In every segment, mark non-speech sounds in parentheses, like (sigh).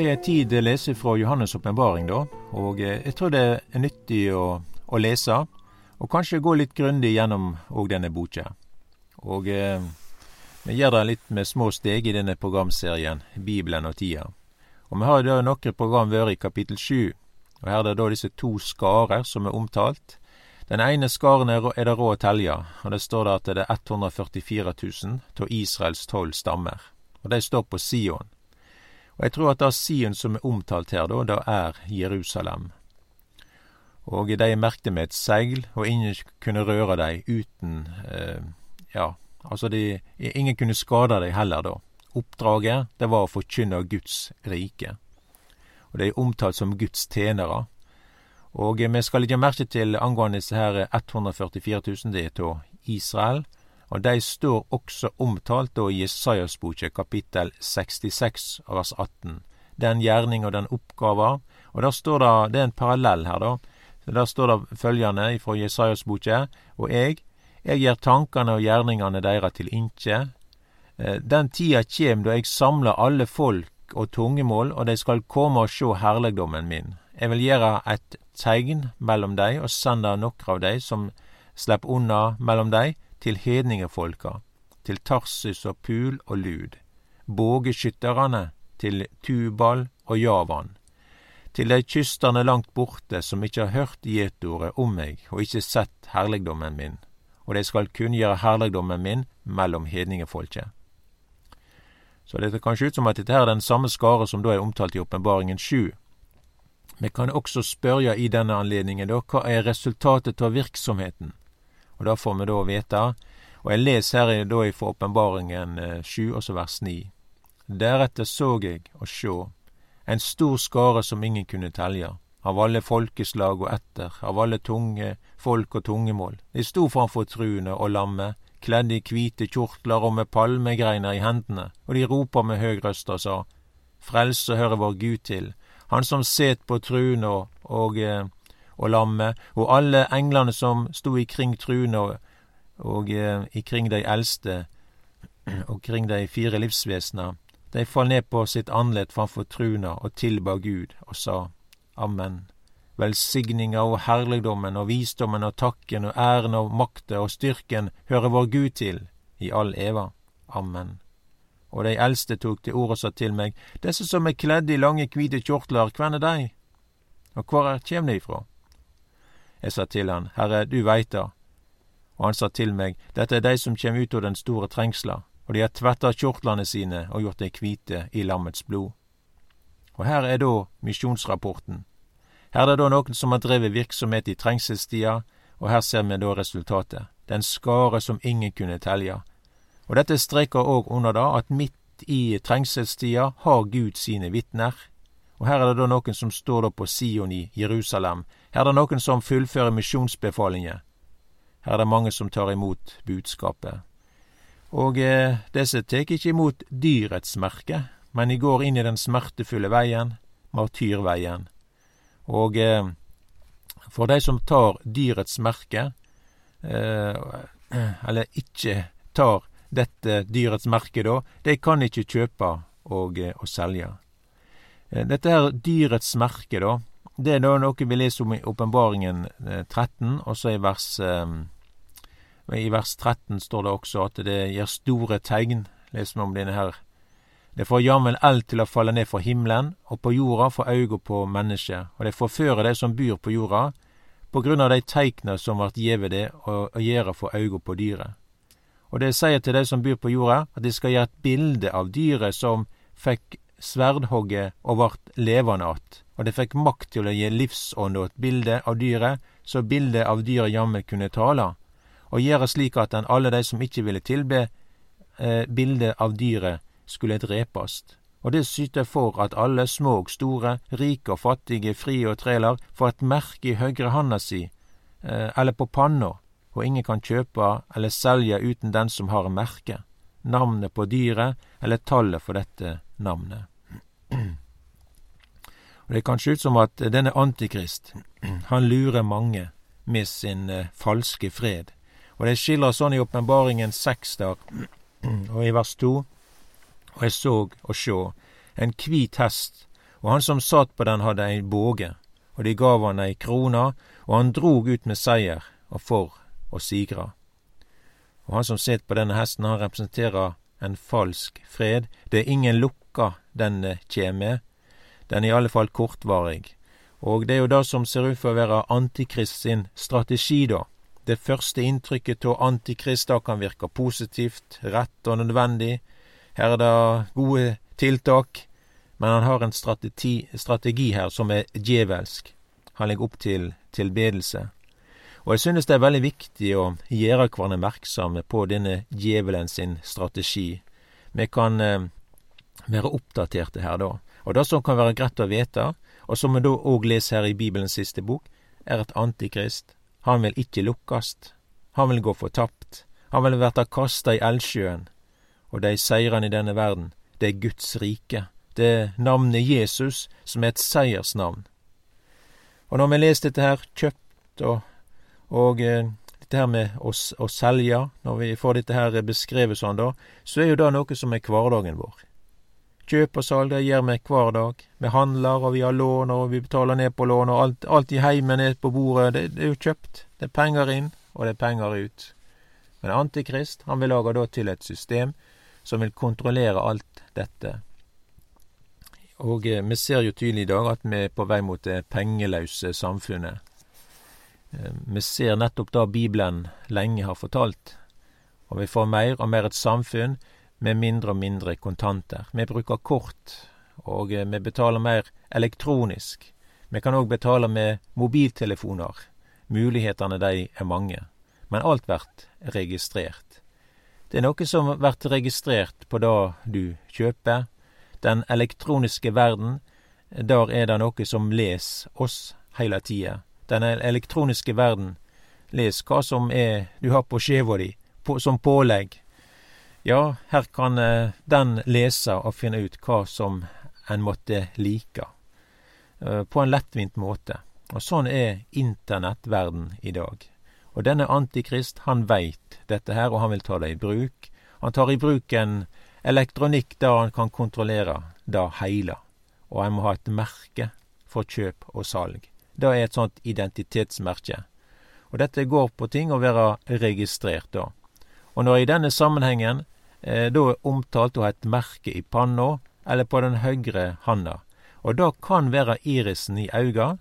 skal jeg tid lese fra Johannes' åpenbaring, da. Og eh, jeg tror det er nyttig å, å lese, og kanskje gå litt grundig gjennom òg denne boka. Og eh, vi gjør det litt med små steg i denne programserien Bibelen og tida. Og vi har da noen program vært i kapittel sju, og her er det da disse to skarer som er omtalt. Den ene skaren er, er det råd å telje, og det står der at det er 144 000 av Israels tolv stammer. Og de står på Sion. Og jeg tror at det Sion som er omtalt her, da, det er Jerusalem. Og de merkte med et seil, og ingen kunne røre dem uten eh, Ja, altså de, ingen kunne skade dem heller, da. Oppdraget, det var å forkynne Guds rike. Og de er omtalt som Guds tjenere. Og vi skal legge merke til angående disse her 144 000, det er av Israel. Og de står også omtalt i Jesajas boke kapittel 66 vers 18. Den gjerning og den oppgava. Og der står det, det er en parallell her, da. Der står det følgende fra Jesajas boke. Og jeg, jeg gjer tankane og gjerningane deira til inkje. Eh, den tida kjem da jeg samler alle folk og tungemål, og de skal komme og sjå herlegdommen min. Jeg vil gjøre et tegn mellom dei og sende nokre av dei som slepp unna mellom dei, til hedningefolka, til Tarsis og Pul og Lud, bågeskytterne, til Tubal og Javan, til de kysterne langt borte som ikkje har hørt gjetordet om meg og ikkje sett herligdommen min, og de skal kunngjøre herligdommen min mellom hedningefolket. Så det kan sjå ut som at dette er den samme skare som da er omtalt i Åpenbaringen sju. Vi kan også spørre i denne anledningen da, hva er resultatet av virksomheten? Og det får vi da vite. Og jeg leser her da fra Åpenbaringen eh, sju, og så vers ni. Deretter så jeg, og sjå, en stor skare som ingen kunne telje, av alle folkeslag og etter, av alle tunge folk og tungemål. De sto framfor truene og lammet, kledd i hvite kjortler og med palmegreiner i hendene, og de ropa med høg røst og sa, Frelse hører vår Gud til, Han som set på truene og, og eh, og lammet, og alle englene som sto ikring truene og, og eh, ikring de eldste, og kring de fire livsvesena, de fall ned på sitt andlet framfor truna og tilba Gud og sa Amen. Velsigninga og herligdommen og visdommen og takken og æren og makta og styrken hører vår Gud til i all eva. Amen. Og de eldste tok til orde og sa til meg, disse som er kledde i lange, hvite kjortler, hvem er de? Og hvor kjem de ifra? Jeg sa til han, Herre, du veit det. Og han sa til meg, Dette er de som kjem ut av den store trengsla, og de har tvetta kjortlene sine og gjort dei kvite i lammets blod. Og her er da misjonsrapporten. Her er det da noen som har drevet virksomhet i trengselstida, og her ser vi da resultatet. Den skare som ingen kunne telje. Og dette streker òg under da at midt i trengselstida har Gud sine vitner. Og her er det da noen som står da på Sion i Jerusalem, her er det noen som fullfører misjonsbefalinger. Her er det mange som tar imot budskapet. Og eh, disse tar ikke imot dyrets merke, men de går inn i den smertefulle veien, martyrveien. Og eh, for de som tar dyrets merke, eh, (clears throat) eller ikke tar dette dyrets merke, da, de kan ikke kjøpe og, eh, og selge. Eh, dette her dyrets merke, da, det er da noe vi leser om i Åpenbaringen 13, eh, og så i vers eh, I vers 13 står det også at det gir store tegn. Leser vi om denne her. Det får jammen eld til å falle ned fra himmelen, og på jorda får øyne på mennesket, og det forfører de som byr på jorda, på grunn av de teikna som vart gjeve det, og, gjere for auga på dyret. Og det sier til de som byr på jorda, at de skal gjere et bilde av dyret som fikk sverdhogget og vart levende att, og det fikk makt til å gi livsånd og et bilde av dyret, så bildet av dyret jammen kunne tale, og gjøre slik at den alle de som ikke ville tilbe eh, bildet av dyret, skulle drepast. Og det syter for at alle små og store, rike og fattige, frie og trelar, får et merke i høgre handa si, eh, eller på panna, og ingen kan kjøpe eller selge uten den som har merke, navnet på dyret eller tallet for dette navnet. (clears throat) Og Det kan se ut som at denne Antikrist, (clears throat) han lurer mange med sin uh, falske fred. Og det skiller sånn i Åpenbaringen seks der, (clears throat) og i vers to. Og jeg så og sjå en kvit hest, og han som satt på den hadde ei båge, og de gav han ei krone, og han drog ut med seier og for å sigra. Og han som sitter på denne hesten, han representerer en falsk fred. Det er ingen lukka den kjem med. Den er i alle fall kortvarig. Og det er jo det som ser ut for å være Antikrist sin strategi, da. Det første inntrykket av Antikrist da kan virke positivt, rett og nødvendig. Her er det gode tiltak, men han har en strategi, strategi her som er djevelsk. Han legger opp til tilbedelse. Og jeg synes det er veldig viktig å gjøre hverandre merksomme på denne djevelen sin strategi. Vi kan eh, være oppdaterte her da. Og det som kan være greit å vite, og som vi da òg leser her i Bibelens siste bok, er at Antikrist, han vil ikke lukkast. Han vil gå fortapt. Han vil verta kasta i eldsjøen. Og de seirene i denne verden, det er Guds rike. Det er navnet Jesus som er et seiersnavn. Og når vi leser dette her, kjøpt og og eh, dette her med å, å selge, når vi får dette her beskrevet sånn, da, så er jo det noe som er hverdagen vår. Kjøp og salg, det gjør vi hver dag. Vi handler, og vi har lån, og vi betaler ned på lån, og alt, alt i heimen er på bordet. Det, det, er jo kjøpt. Det er penger inn, og det er penger ut. Men Antikrist, han vil lage da til et system som vil kontrollere alt dette. Og eh, vi ser jo tydelig i dag at vi er på vei mot det pengeløse samfunnet. Eh, vi ser nettopp det Bibelen lenge har fortalt, og vi får mer og mer et samfunn med mindre og mindre kontanter. Vi bruker kort, og eh, vi betaler mer elektronisk. Vi kan òg betale med mobiltelefoner. Mulighetene de er mange. Men alt blir registrert. Det er noe som blir registrert på det du kjøper. Den elektroniske verden, der er det noe som leser oss heile tida den elektroniske verden. Les hva som er du har på skiva di, på, som pålegg. Ja, her kan eh, den lese og finne ut hva som en måtte like, eh, på en lettvint måte. Og sånn er internettverden i dag. Og denne Antikrist, han veit dette her, og han vil ta det i bruk. Han tar i bruk en elektronikk der han kan kontrollere det heile. Og en må ha et merke for kjøp og salg. Det er et sånt identitetsmerke. Og dette går på ting å være registrert, da. Og når i denne sammenhengen eh, da er omtalt å ha et merke i panna eller på den høyre handa, og det kan være irisen i auga,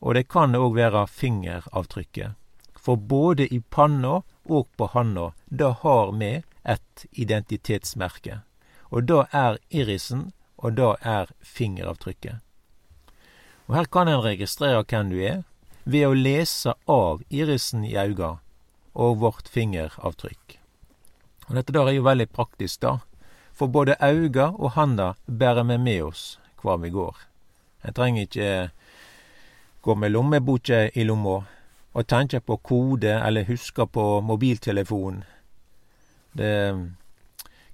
og det kan òg være fingeravtrykket. For både i panna og på handa, det har vi et identitetsmerke. Og det er irisen, og det er fingeravtrykket. Og her kan en registrere hvem du er, ved å lese av irisen i auga og vårt fingeravtrykk. Og dette der er jo veldig praktisk, da, for både auga og handa bærer vi med oss hvor vi går. En trenger ikke gå med lommeboka i lomma og tenke på kode eller huske på mobiltelefonen. Det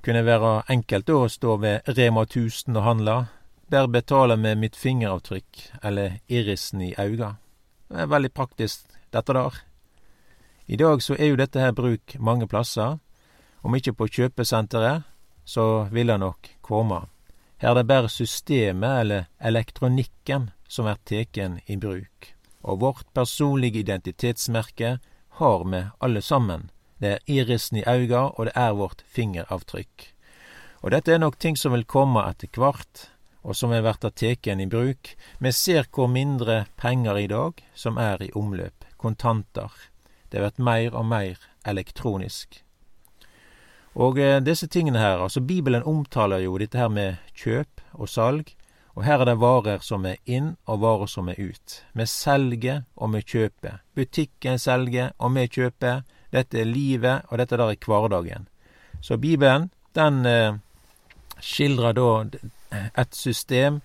kunne være enkelt å stå ved Rema 1000 og handle, der betaler med mitt fingeravtrykk, eller irisen i auga. Det er veldig praktisk, dette der. I dag så er jo dette her bruk mange plasser. Om ikke på kjøpesenteret, så vil det nok komme. Her er det bare systemet, eller elektronikken, som er teken i bruk. Og vårt personlige identitetsmerke har vi alle sammen. Det er irisen i auga, og det er vårt fingeravtrykk. Og dette er nok ting som vil komme etter hvert og som er verta teken i bruk. Vi ser hvor mindre penger i dag som er i omløp, kontanter. Det blir meir og meir elektronisk. Og eh, disse tingene her, altså Bibelen omtaler jo dette her med kjøp og salg, og her er det varer som er inn og varer som er ut. Vi selger og vi kjøper. Butikken selger og vi kjøper. Dette er livet, og dette der er hverdagen. Så Bibelen, den eh, skildrer da et system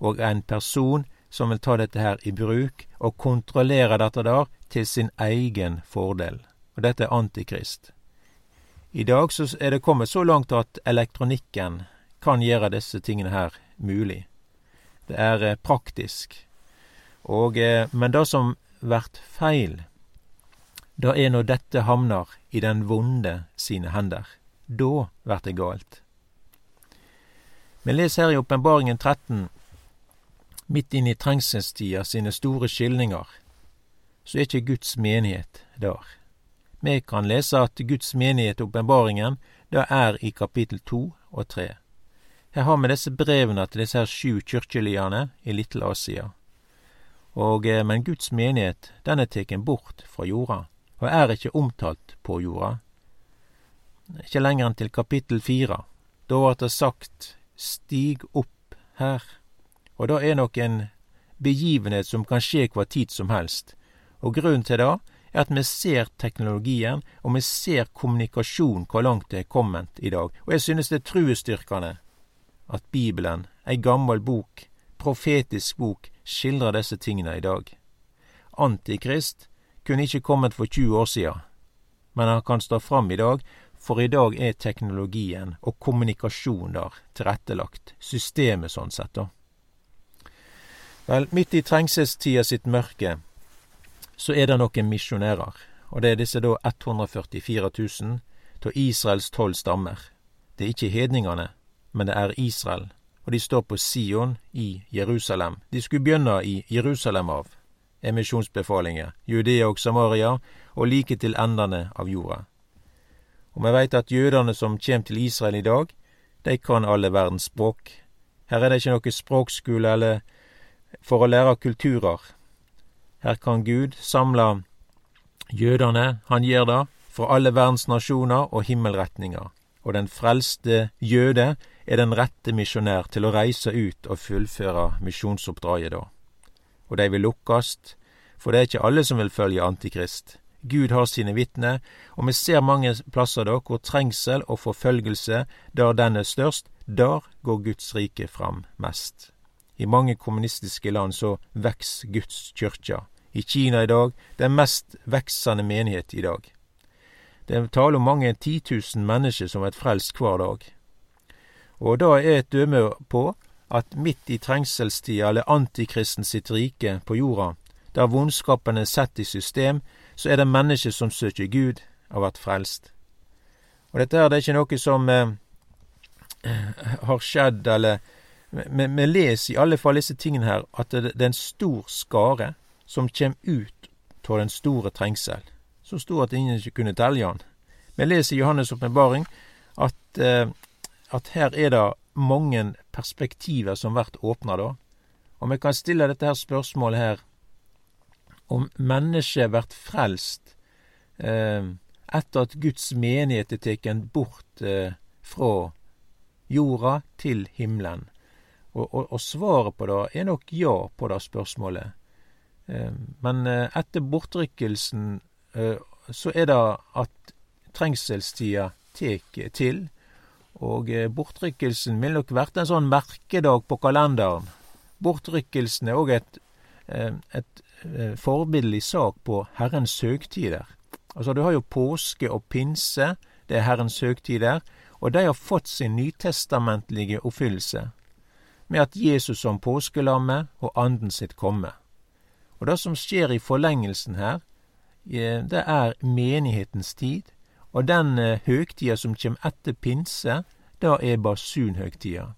og en person som vil ta dette her i bruk og kontrollere dette der til sin egen fordel. Og dette er Antikrist. I dag så er det kommet så langt at elektronikken kan gjøre disse tingene her mulig. Det er eh, praktisk. Og, eh, men det som blir feil, det er når dette havner i den vonde sine hender. Da blir det galt. Vi leser her i Åpenbaringen 13 midt inn i trengselstida sine store skildringer, så er ikke Guds menighet der. Vi kan lese at Guds menighet, åpenbaringen, da er i kapittel to og tre. Her har vi disse brevene til disse her sju kirkeligene i Little Asia. Og, eh, men Guds menighet, den er teken bort fra jorda, og er ikke omtalt på jorda. Ikke lenger enn til kapittel fire. Da blir det sagt Stig opp her. Og det er nok en begivenhet som kan skje hva tid som helst. Og grunnen til det er at vi ser teknologien, og vi ser kommunikasjon, hvor langt det er kommet i dag. Og jeg synes det er truestyrkende at Bibelen, ei gammel bok, profetisk bok, skildrer disse tingene i dag. Antikrist kunne ikke kommet for 20 år siden, men han kan stå fram i dag for i dag er teknologien og kommunikasjon der tilrettelagt. Systemet sånn sett, da. Vel, midt i trengselstida sitt mørke, så er det noen misjonærer. Og det er disse da 144 000 av Israels tolv stammer. Det er ikke hedningene, men det er Israel. Og de står på Sion i Jerusalem. De skulle begynne i Jerusalem av. Emisjonsbefalinger, Judea og Samaria, og like til endene av jorda. Og vi veit at jødene som kjem til Israel i dag, de kan alle verdens språk. Her er det ikke noe språkskole eller for å lære kulturer. Her kan Gud samle jødene, han gjør det, fra alle verdens nasjoner og himmelretninger. Og den frelste jøde er den rette misjonær til å reise ut og fullføre misjonsoppdraget da. Og de vil lukkast, for det er ikke alle som vil følge Antikrist. Gud har sine vitner, og vi ser mange plasser da hvor trengsel og forfølgelse, der den er størst, der går Guds rike fram mest. I mange kommunistiske land så veks Guds kyrkja. I Kina i dag den mest veksende menighet i dag. Det taler om mange titusen mennesker som er frelst hver dag. Og da er et dømme på at midt i trengselstida eller antikristen sitt rike på jorda, der vondskapen er satt i system, så er det mennesker som søker Gud og vært frelst. Og dette her det er ikke noe som eh, har skjedd, eller Vi leser i alle fall disse tingene her at det, det er en stor skare som kjem ut av den store trengsel. Så stor at ingen ikke kunne telle han. Vi leser i Johannes' åpenbaring at, eh, at her er det mange perspektiver som blir åpna da. Og vi kan stille dette her spørsmålet her om mennesket blir frelst eh, etter at Guds menighet er teken bort eh, fra jorda til himmelen. Og, og, og, svaret på det er nok ja på det spørsmålet. Eh, men eh, etter bortrykkelsen eh, så er det at trengselstida tek til. Og bortrykkelsen vil nok vært en sånn merkedag på kalenderen. Bortrykkelsen er òg et, et forbilledlig sak på Herrens høgtider. Altså, du har jo påske og pinse, det er Herrens høgtider, og de har fått sin nytestamentlige oppfyllelse med at Jesus som påskelammet og anden sitt komme. Og det som skjer i forlengelsen her, eh, det er menighetens tid, og den eh, høgtida som kjem etter pinse, da er basunhøgtida.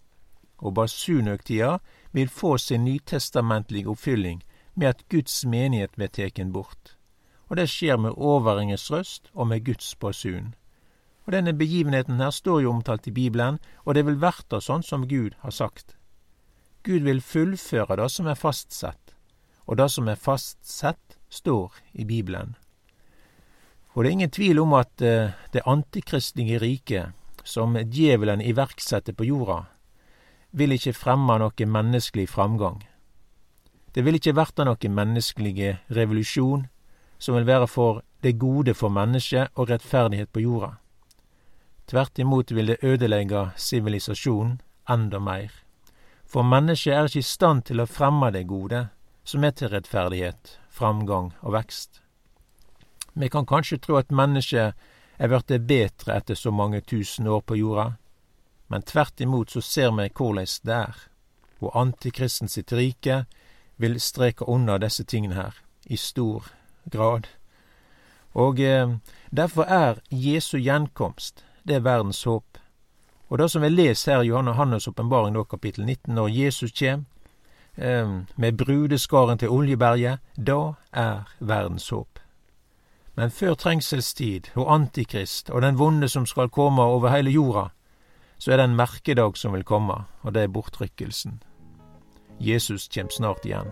Og basunhøgtida vil få sin nytestamentlige oppfylling med at Guds menighet blir teken bort. Og det skjer med overringens røst og med Guds basun. Og denne begivenheten her står jo omtalt i Bibelen, og det vil verta sånn som Gud har sagt. Gud vil fullføre det som er fastsett, og det som er fastsett, står i Bibelen. Og det er ingen tvil om at eh, det antikristlige riket, som djevelen iverksetter på jorda, vil ikke fremme noe menneskelig framgang. Det vil ikke verte noen menneskelig revolusjon som vil være for det gode for mennesket og rettferdighet på jorda. Tvert imot vil det ødelegge sivilisasjonen enda mer. For mennesket er ikke i stand til å fremme det gode, som er til rettferdighet, framgang og vekst. Vi kan kanskje tro at mennesket er blitt bedre etter så mange tusen år på jorda, men tvert imot så ser vi korleis det er, og antikristen sitt rike vil streke unna disse tingene her i stor grad. Og eh, derfor er Jesu gjenkomst det er verdens håp. Og det som vi leser her i Johannes åpenbaring, kapittel 19, når Jesus kjem, med brudeskaren til Oljeberget, da er verdens håp. Men før trengselstid og Antikrist og den vonde som skal komme over hele jorda, så er det en merkedag som vil komme, og det er bortrykkelsen. Jesus kjem snart igjen.